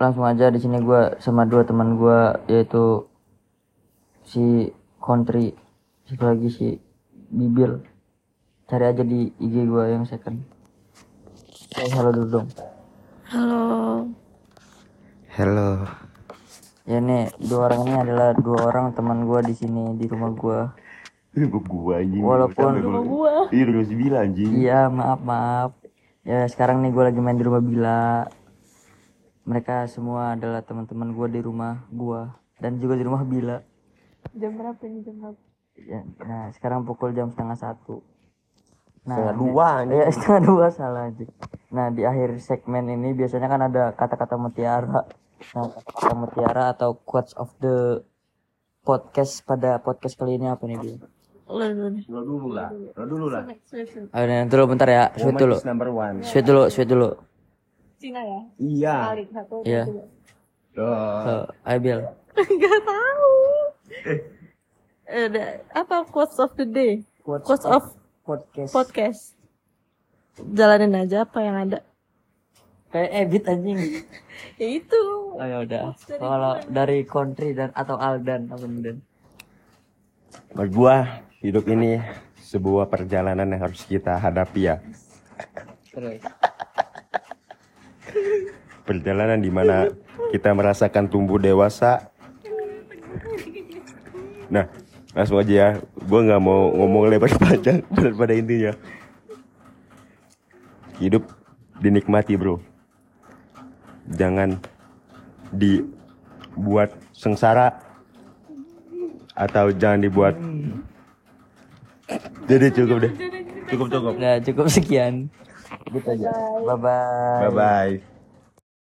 langsung aja di sini gua sama dua teman gua yaitu si Country satu lagi si Bibil cari aja di IG gua yang second Say halo dulu dong Halo. Hello. ya nih dua orang ini adalah dua orang teman gua di sini di rumah gua anjing. Walaupun- Sampai Rumah gua- gua. Iya udah sembilan anjing. iya maaf maaf ya sekarang nih gua lagi main di rumah Bila mereka semua adalah teman-teman gua di rumah gua dan juga di rumah Bila Jam berapa ini jam berapa? Ya, nah sekarang pukul jam setengah satu. Nah, Setengah dua, anjing. Iya setengah dua salah aja. Nah di akhir segmen ini biasanya kan ada kata-kata mutiara. Nah kata-kata mutiara atau quotes of the podcast pada podcast kali ini apa nih dia? Lo dulu nih. Lah. Lo dulu lah. Ayo nih, dulu bentar ya. Sweet dulu. Sweet dulu, sweet dulu. Cina ya? Iya. Kali satu. Iya. dua. Tuh. So, ayo Bill. Gak tahu. Eh, Udah, apa quotes of the day? Quotes of podcast. podcast. Jalanin aja apa yang ada. Kayak edit anjing. Ya itu. Oh ya udah. Quotes dari Kalau dari country dan atau Aldan apa Dan? Buat gua hidup ini sebuah perjalanan yang harus kita hadapi ya. Terus. Perjalanan di mana kita merasakan tumbuh dewasa. Nah, langsung aja ya. Gua nggak mau ngomong lebar panjang pada pada intinya. Hidup dinikmati bro. Jangan dibuat sengsara atau jangan dibuat. Jadi cukup deh. Cukup cukup. Nah cukup sekian. Gitu aja. Bye bye. Bye bye.